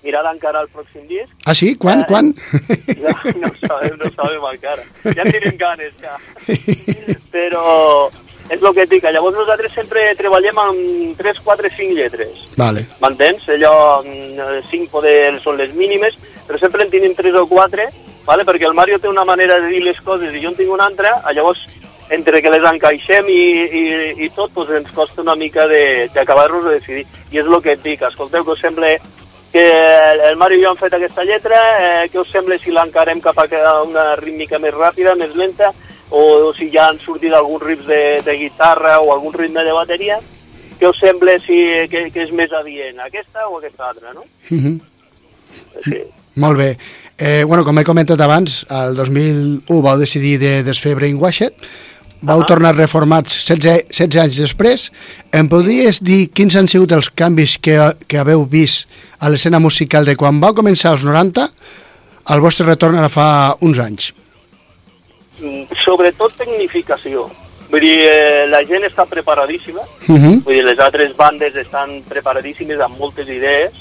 mirar encara el pròxim disc. Ah, sí? Quan? Eh, Quan? No, no ho sabem, no sabem encara. Ja en tenim ganes, ja. Però és el que et dic, que llavors nosaltres sempre treballem amb 3, 4, 5 lletres. Vale. M'entens? Allò, mm, 5 poder són les mínimes, però sempre en tenim 3 o 4, vale? perquè el Mario té una manera de dir les coses i jo en tinc una altra, llavors entre que les encaixem i, i, i tot, doncs ens costa una mica de- d'acabar-nos de, de decidir. I és el que et dic, escolteu, que us sembla que el, el Mario i jo hem fet aquesta lletra, eh, què us sembla si l'encarem cap a una rítmica més ràpida, més lenta, o, o si ja han sortit alguns riffs de, de guitarra o algun ritme de bateria, què us sembla si, que, que és més adient, aquesta o aquesta altra, no? Uh -huh. Sí. Molt bé. Eh, bueno, com he comentat abans, el 2001 vau decidir de desfer Brainwashed, vau Ah. tornar reformats 16, 16 anys després. Em podries dir quins han sigut els canvis que, que haveu vist a l'escena musical de quan vau començar als 90 al vostre retorn ara fa uns anys? Mm, Sobretot tecnificació. Vull dir, eh, la gent està preparadíssima, Uh -huh. vull dir, les altres bandes estan preparadíssimes amb moltes idees.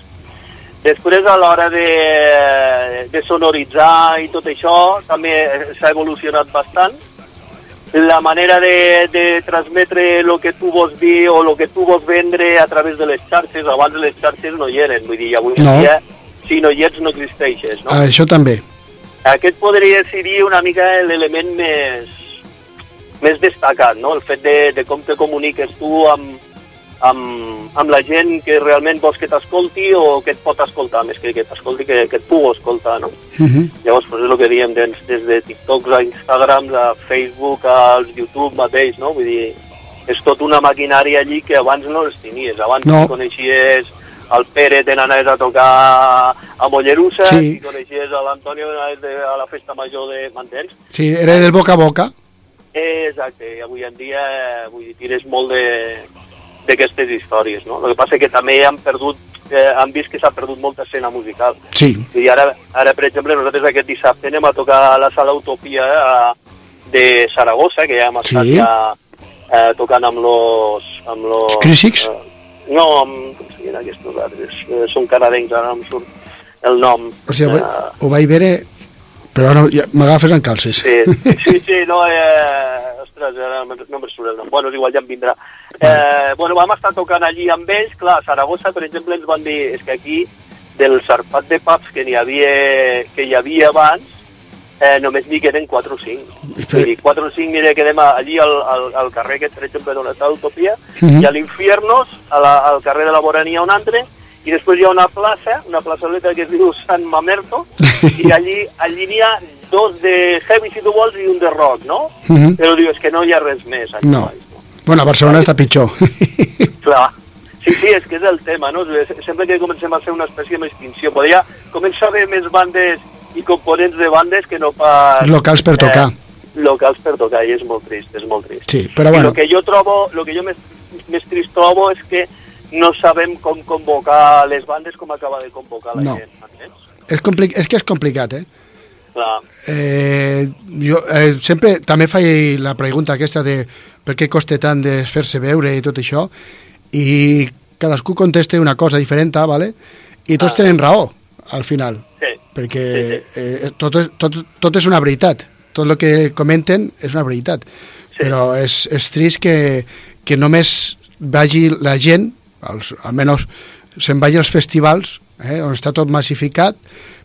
Després, a l'hora de, de sonoritzar i tot això, també s'ha evolucionat bastant. La manera de, de transmetre el que tu vols dir o el que tu vols vendre a través de les xarxes, abans les xarxes no hi eren, vull dir, avui No. dia, si no hi ets, no existeixes, no? Això també. Aquest podria ser una mica l'element més, més destacat, no? El fet de, de com te comuniques tu amb, amb, amb la gent que realment vols que t'escolti o que et pot escoltar, més que que t'escolti, que, que et pugui escoltar, no? Uh -huh. Llavors, pues, és el que diem, des, des de TikToks a Instagram, a Facebook, als YouTube mateix, no? Vull dir, és tot una maquinària allí que abans no les tenies. Abans No. no. coneixies el Pere te n'anaves a tocar a Mollerussa, Sí. si coneixies a l'Antonio a la festa major de Mantens. Sí, era del boca a boca. Exacte, i avui en dia eh, vull dir, tires molt d'aquestes històries, no? El que passa que també han perdut, eh, han vist que s'ha perdut molta escena musical. Sí. I ara, ara, per exemple, nosaltres aquest dissabte anem a tocar a la sala Utopia eh, de Saragossa, que ja hem estat Sí. ja eh, tocant amb los... Amb los Crísics? Eh, no, amb... Diuen aquests altres? Eh, són canadencs, ara no em surt el nom. O sigui, Eh, ho vaig veure, però no, ja, m'agafes en calces. Sí, sí, sí, no, eh, ostres, ara no me'n- surt el nom. Bueno, igual, ja em vindrà. Eh, bueno, vam estar tocant allí amb ells, clar, a Saragossa, per exemple, ens van dir, és que aquí, del sarpat de pubs que n'hi havia, que hi havia abans, eh, només n'hi queden 4 o 5. Vull dir, 4 o 5 mira, quedem allí al, al, al carrer aquest, per exemple, d'on està l'Utopia, Mhm. i a l'Infiernos, al carrer de la Borania un altre, i després hi ha una plaça, una plaçoleta que es diu Sant Mamerto, i allí, allí n'hi ha dos de heavy, si tu vols, i un de rock, no? Mhm. Però diu, és que no hi ha res més. Aquí No. baix, no? Bueno, a Barcelona està pitjor. Clar. Sí, sí, és que és el tema, no? Sembla que comencem a ser una espècie d'extinció. Podria començar a haver més bandes i components de bandes que no pas... Locals per tocar. Eh, locals per tocar, i és molt trist, és molt trist. Sí, però I bueno. el que jo trobo, el que jo més, més trist trobo és que no sabem com convocar les bandes com acaba de convocar la No. gent. entens? És, compli és que és complicat, eh? Clar, Eh, jo eh, sempre també faig la pregunta aquesta de per què costa tant de fer-se veure i tot això i cadascú contesta una cosa diferent, ¿vale? i tots Ah. tenen raó al final sí. Perquè eh, tot, és, tot, tot és una veritat. Tot el que comenten és una veritat. Sí. però és, és trist que, que només vagi la gent els, almenys se'n vagi als festivals eh, on està tot massificat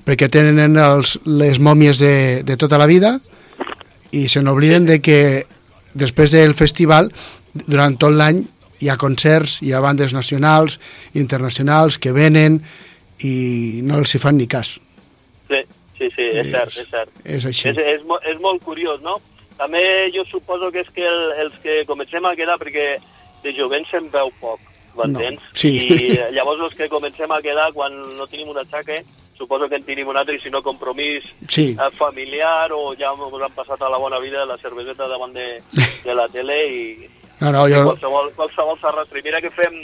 perquè tenen els, les mòmies de, de tota la vida i se n'obliden de que després del festival durant tot l'any hi ha concerts, hi ha bandes nacionals internacionals que venen i no els hi fan ni cas Sí, sí, sí, és És- cert, és cert. és així. És, és, mo- és molt curiós, no? també jo suposo que és que el, els que comencem a quedar, perquè de jovent se'n veu poc, m'entens? No, sí. I llavors els que comencem a quedar quan no tenim un atxaque, suposo que en tenim un altre, i si no compromís Sí. eh, familiar o ja ens han passat a la bona vida la cerveseta davant de, de la tele i, No, no, i jo... qualsevol, qualsevol s'arrastra. I mira que fem,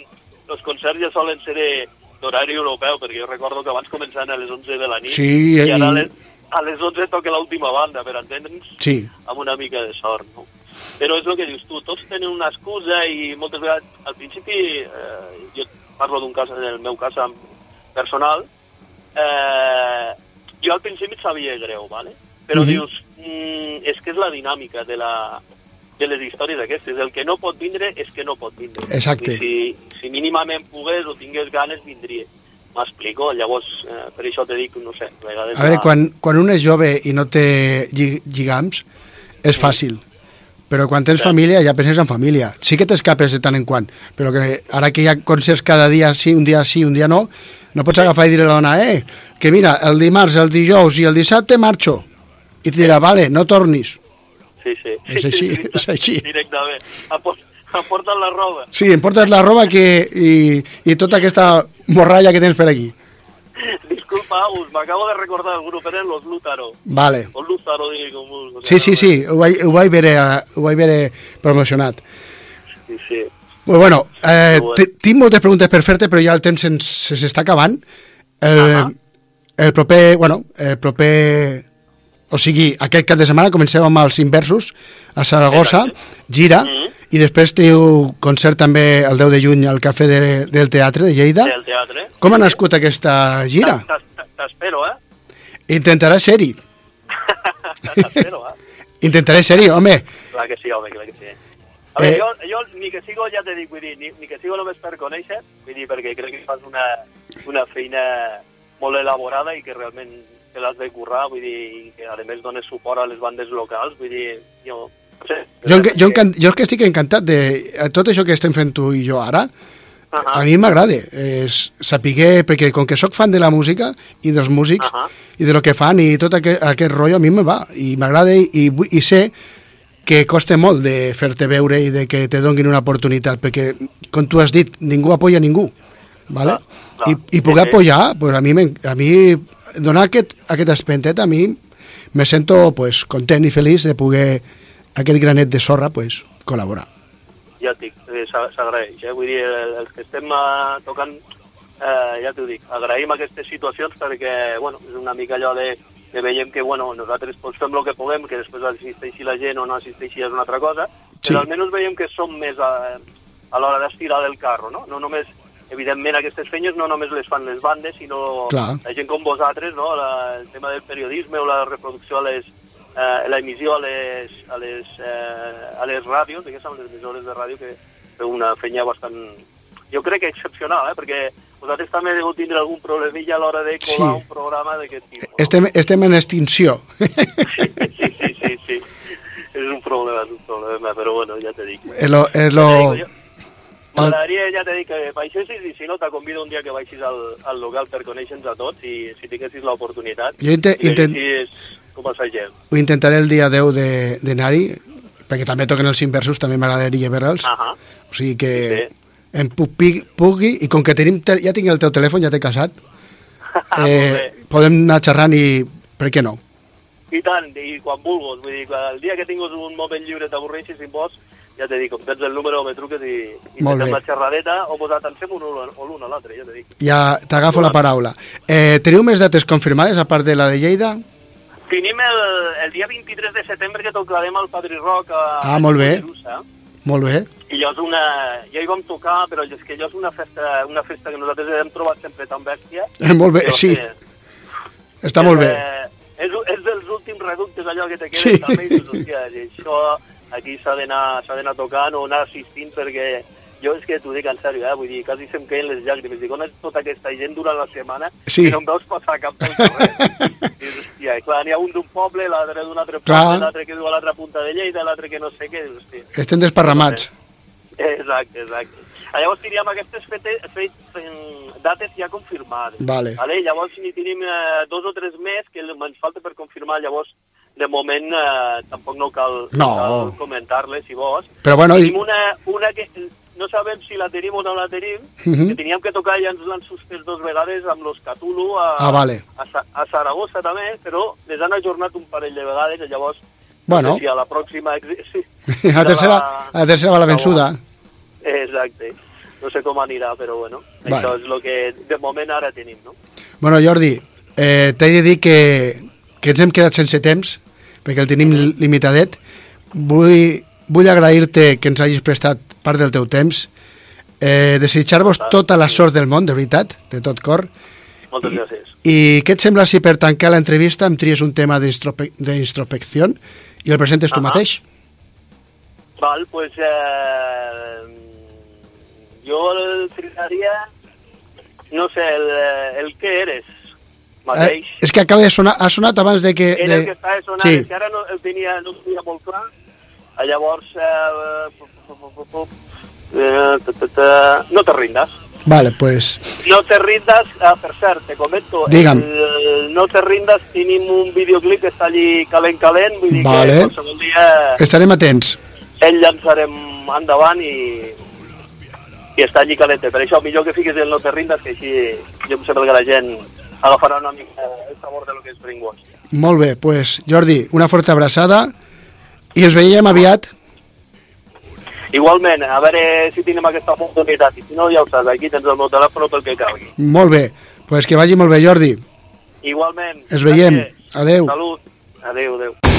els concerts ja solen ser de- d'horari europeu, perquè jo recordo que abans començaven a les 11 de la nit Sí, i ara a i- les, a les 11 toca l'última banda, per entendre'ns, Sí, amb una mica de sort, no? Però és el que dius tu, tots tenen una excusa i moltes vegades, al principi, eh, jo parlo d'un cas, en el meu cas personal, eh, jo al principi et sabia greu, ¿vale? però Mhm. dius, mm, és que és la dinàmica de, la, de les històries aquestes, el que no pot vindre és que no pot vindre. Exacte. I si, si mínimament pogués o tingués ganes, vindria. M'explico? Llavors, eh, per això te dic, no sé, a vegades... a veure, la- quan, quan un és jove i no té lli- lligams, és fàcil. Però quan tens Sí. família, ja penses en família. Sí que t'escapes de tant en quant, però que ara que hi ha concerts cada dia sí, un dia sí, un dia no, no pots agafar i dir a la dona, eh, que mira, el dimarts, el dijous i el dissabte marxo. I te dirà, vale, no tornis. Sí, sí. És així, és així. Directament. Apor- Aporten la roba. Sí, em portes la roba que, i, i tota aquesta morralla que tens per aquí. Disculpa, Agus, m'acabo de recordar el grup, eren los Lútaro. Vale. O Lútaro, digui com vulguis. Sí, sí, sí, ho vaig, ho vaig, veure, ho vaig veure promocionat. Sí, sí. Pues bueno, eh, tinc moltes preguntes per fer-te, però ja el temps s'està acabant. El, Ahà. el proper, bueno, el proper... O sigui, aquest cap de setmana comencem amb els inversos a Saragossa, gira, Mhm. i després teniu concert també el 10 de juny al Cafè de, del Teatre de Lleida. Del teatre. Com ha nascut aquesta gira? T'es- t'es- T'espero, eh? Intentaré ser-hi. T'espero, eh? Intentaré ser-hi, home. Clar que sí, home, clar que sí. A veure, Eh. jo, jo ni que sigo, ja t'he dit, vull dir, ni, ni que sigo només per conèixer, vull dir, perquè crec que fas una, una feina molt elaborada i que realment te l'has de currar, vull dir, i que a més dones suport a les bandes locals, vull dir, jo... No sé, Jo, enca- jo, encan- jo que estic encantat de eh, tot això que estem fent tu i jo ara, Ahà. a mi m'agrada és saber, perquè com que sóc fan de la música i dels músics Ahà. i de lo que fan i tot aquest, aquest rotllo a mi me va i m'agrada i, i, i sé que costa molt de fer-te veure i de que te donguin una oportunitat perquè, com tu has dit, ningú apoya ningú ¿vale? Clar, clar. I, i poder Sí, sí. apoyar pues a mi, a mi donar aquest, aquest espentet a mi me sento pues, content i feliç de poder aquest granet de sorra pues, col·laborar ja et dic, eh, s'a- s'agraeix, eh? vull dir, el- els que estem eh, tocant, eh, ja t'ho dic, agraïm aquestes situacions perquè, bueno, és una mica allò de, de veiem que, bueno, nosaltres doncs, fem el que puguem, que després assisteixi la gent o no assisteixi és una altra cosa, Sí. però almenys veiem que som més a, a l'hora d'estirar del carro, no? No només, evidentment, aquestes feines no només les fan les bandes, sinó Clar. la gent com vosaltres, no? La, el tema del periodisme o la reproducció a les, eh, l'emissió a les, a les, eh, a les ràdios, diguéssim, les emissores de ràdio, que feu una feina bastant, jo crec que excepcional, eh? perquè vosaltres també heu tindre algun problemilla a l'hora de colar Sí. un programa d'aquest tipus. No? estem, estem en extinció Sí, sí, sí, sí, sí. És un problema, és un problema, però bueno, ja te dic. és lo, és Ja lo, jo- M'agradaria, ja t'he dit, que baixessis i si no, te convido un dia que baixis al, al local per conèixer-nos a tots i si tinguessis l'oportunitat Jo intent- veiessis com passegem. ho intentaré el dia 10 de- d'anar-hi perquè també toquen els inversos, també m'agradaria veure'ls Ahà. o sigui que Sí. em pugui, pugui i com que tenim, te- ja tinc el teu telèfon, ja t'he casat eh, podem anar xerrant i per què no? I tant, i quan vulguis, vull dir, el dia que tinguis un moment lliure t'avorreixis i vols, ja t'he dit, com tens el número, me truques i, i Molt fem la xerradeta o posat en fem un o l'un a l'altre, ja t'he dit. Ja t'agafo la paraula. Eh, teniu més dates confirmades, a part de la de Lleida? Tenim el, el dia 23 de setembre que tocarem al Padri Roc a, Ah, molt bé. Jerusa. Molt bé. I allò és una... Ja hi vam tocar, però és que allò és una festa, una festa que nosaltres hem trobat sempre tan bèstia. Eh, molt bé, que, sí, hòstia, està molt bé. Eh, és, és dels últims reductes allò que te quedes Sí. també i dius, hòstia, això aquí s'ha d'anar tocant o anar assistint perquè jo és que t'ho dic en sèrio, eh? vull dir, quasi se'm queien les llàgrimes. Dic, on és tota aquesta gent durant la setmana Sí. que no em veus passar cap del carrer? Dius, hòstia, i clar, n'hi ha un d'un poble, l'altre d'un altre Clar. poble, l'altre que viu a l'altra punta de Lleida, l'altre que no sé què, hòstia. Estem desparramats. Exacte, exacte. Ah, Llavors teníem aquestes fete, fet, fet, dates ja confirmades. Vale. Vale? Llavors n'hi tenim eh, dos o tres més que ens falta per confirmar. Llavors de moment eh, tampoc no cal, No. cal comentar-les, si vols. Però bueno, i, Tenim una, una que no sabem si la tenim o no la tenim, Mhm. que teníem que tocar ja ens l'han suspès dos vegades amb los Cthulhu a, Ah, vale. a, Sa- a Saragossa també, però les han ajornat un parell de vegades i llavors Bueno. no sé si a la pròxima... Sí, a la tercera, a la tercera va la vençuda. Exacte. No sé com anirà, però bueno, Bueno. això és el que de moment ara tenim, no? Bueno, Jordi, eh, t'he de dir que, que ens hem quedat sense temps, perquè el tenim li- limitadet. Vull, vull agrair-te que ens hagis prestat part del teu temps, eh, desitjar-vos tota la sort del món, de veritat, de tot cor. Moltes gràcies. I què et sembla si per tancar l'entrevista em tries un tema d'introspecció i el presentes tu Ahà. mateix? Val, pues eh, jo el triaria, no sé, el, el què eres, Eh, mateix. és que acaba de sonar, ha sonat abans de que... Era de... el que estava sonant, sí. que ara no el tenia, no el tenia molt clar. Ah, Llavors, eh, eh, ta- ta- no te rindas. Vale, pues... No te rindas, ah, per cert, te comento, Digue'm. el No te rindas tenim un videoclip que està allí calent, calent, vull dir Vale. que qualsevol dia Estarem atents. el llançarem endavant i, i està allí calente. Per això, millor que fiquis el No te rindas, que així jo em sembla que la gent agafarà una mica el sabor de lo que és Brainwash. Molt bé, pues, Jordi, una forta abraçada i ens veiem aviat. Igualment, a veure si tenim aquesta oportunitat. I si no, ja ho saps, aquí tens el meu telèfon pel que calgui. Molt bé, pues que vagi molt bé, Jordi. Igualment. Es veiem. Adeu. Salut. Adeu, adeu.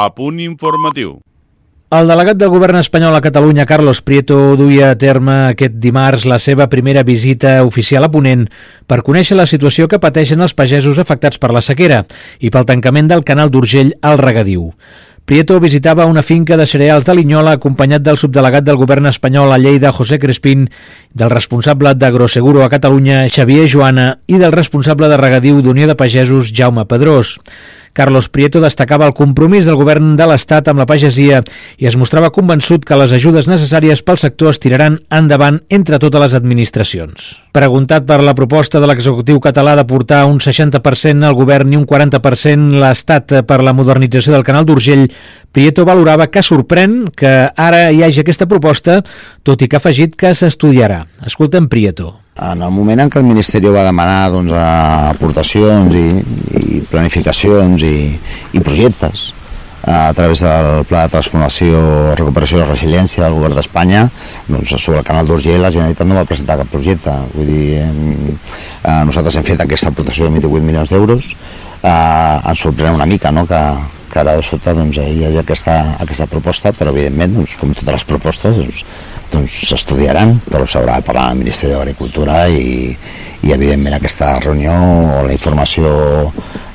A punt informatiu. El delegat del govern espanyol a Catalunya, Carlos Prieto, duia a terme aquest dimarts la seva primera visita oficial a Ponent per conèixer la situació que pateixen els pagesos afectats per la sequera i pel tancament del canal d'Urgell al regadiu. Prieto visitava una finca de cereals de Linyola acompanyat del subdelegat del govern espanyol a Lleida, José Crespín, del responsable d'Agroseguro a Catalunya, Xavier Joana, i del responsable de regadiu d'Unió de Pagesos, Jaume Pedrós. Carlos Prieto destacava el compromís del govern de l'Estat amb la pagesia i es mostrava convençut que les ajudes necessàries pel sector es tiraran endavant entre totes les administracions. Preguntat per la proposta de l'executiu català de portar un 60% al govern i un 40% l'Estat per la modernització del canal d'Urgell, Prieto valorava que sorprèn que ara hi hagi aquesta proposta, tot i que ha afegit que s'estudiarà. Escoltem Prieto. En el moment en què el Ministeri va demanar doncs, aportacions i, i planificacions i, i projectes a través del Pla de Transformació, Recuperació i Resiliència del Govern d'Espanya, doncs sobre el canal d'Urgell la Generalitat no va presentar cap projecte. Vull dir, eh, nosaltres hem fet aquesta aportació de 28 milions d'euros. Eh, ens sorprèn una mica no? que, que ara de sota doncs, hi hagi aquesta, aquesta proposta, però evidentment, doncs, com totes les propostes, doncs, doncs s'estudiaran, però s'haurà de parlar amb el Ministeri d'Agricultura i, i evidentment aquesta reunió o la informació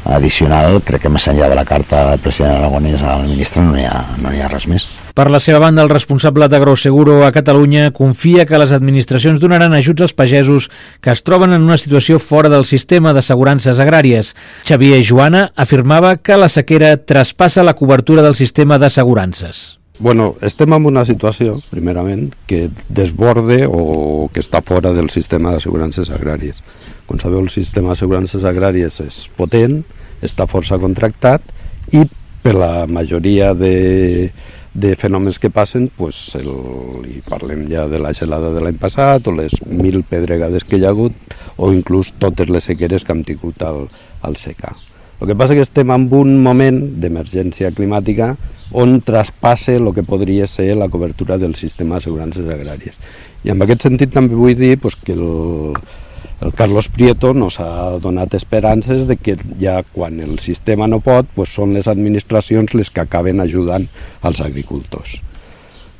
addicional crec que més enllà de la carta del president Aragonès al ministre no hi ha, no hi ha res més. Per la seva banda, el responsable d'Agroseguro a Catalunya confia que les administracions donaran ajuts als pagesos que es troben en una situació fora del sistema d'assegurances agràries. Xavier Joana afirmava que la sequera traspassa la cobertura del sistema d'assegurances. Bueno, estem en una situació, primerament, que desborde o que està fora del sistema d'assegurances agràries. Com sabeu, el sistema d'assegurances agràries és potent, està força contractat i per la majoria de, de fenòmens que passen, pues, el, i parlem ja de la gelada de l'any passat, o les mil pedregades que hi ha hagut, o inclús totes les sequeres que hem tingut al, al secà. El que passa és que estem en un moment d'emergència climàtica on traspassa el que podria ser la cobertura del sistema d'assegurances agràries. I en aquest sentit també vull dir pues, que el, el Carlos Prieto nos ha donat esperances de que ja quan el sistema no pot, pues són les administracions les que acaben ajudant als agricultors.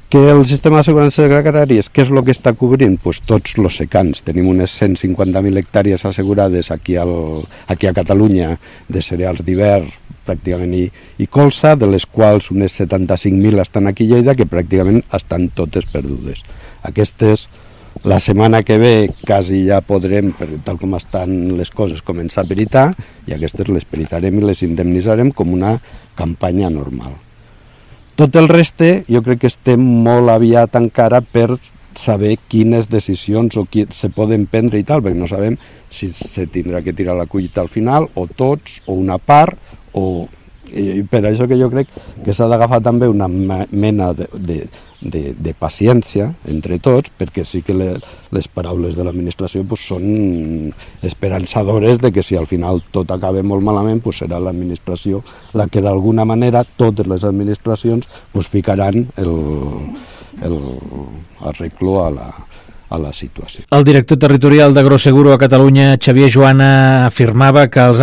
Que el sistema d'assegurances agràries, què és el que està cobrint? Pues tots els secans. Tenim unes 150.000 hectàrees assegurades aquí, al, aquí a Catalunya de cereals d'hivern pràcticament i, i colza, de les quals unes 75.000 estan aquí a Lleida, que pràcticament estan totes perdudes. Aquestes, la setmana que ve, quasi ja podrem, per, tal com estan les coses, començar a peritar, i aquestes les peritarem i les indemnitzarem com una campanya normal. Tot el reste jo crec que estem molt aviat encara per saber quines decisions o qui se poden prendre i tal, perquè no sabem si se tindrà que tirar la collita al final, o tots, o una part, o... I per això que jo crec que s'ha d'agafar també una mena de, de, de, de paciència entre tots, perquè sí que le, les paraules de l'administració pues, són esperançadores de que si al final tot acaba molt malament, pues, serà l'administració la que d'alguna manera totes les administracions pues, ficaran el, el arreglo a la, a la situació. El director territorial d'Agroseguro a Catalunya, Xavier Joana, afirmava que els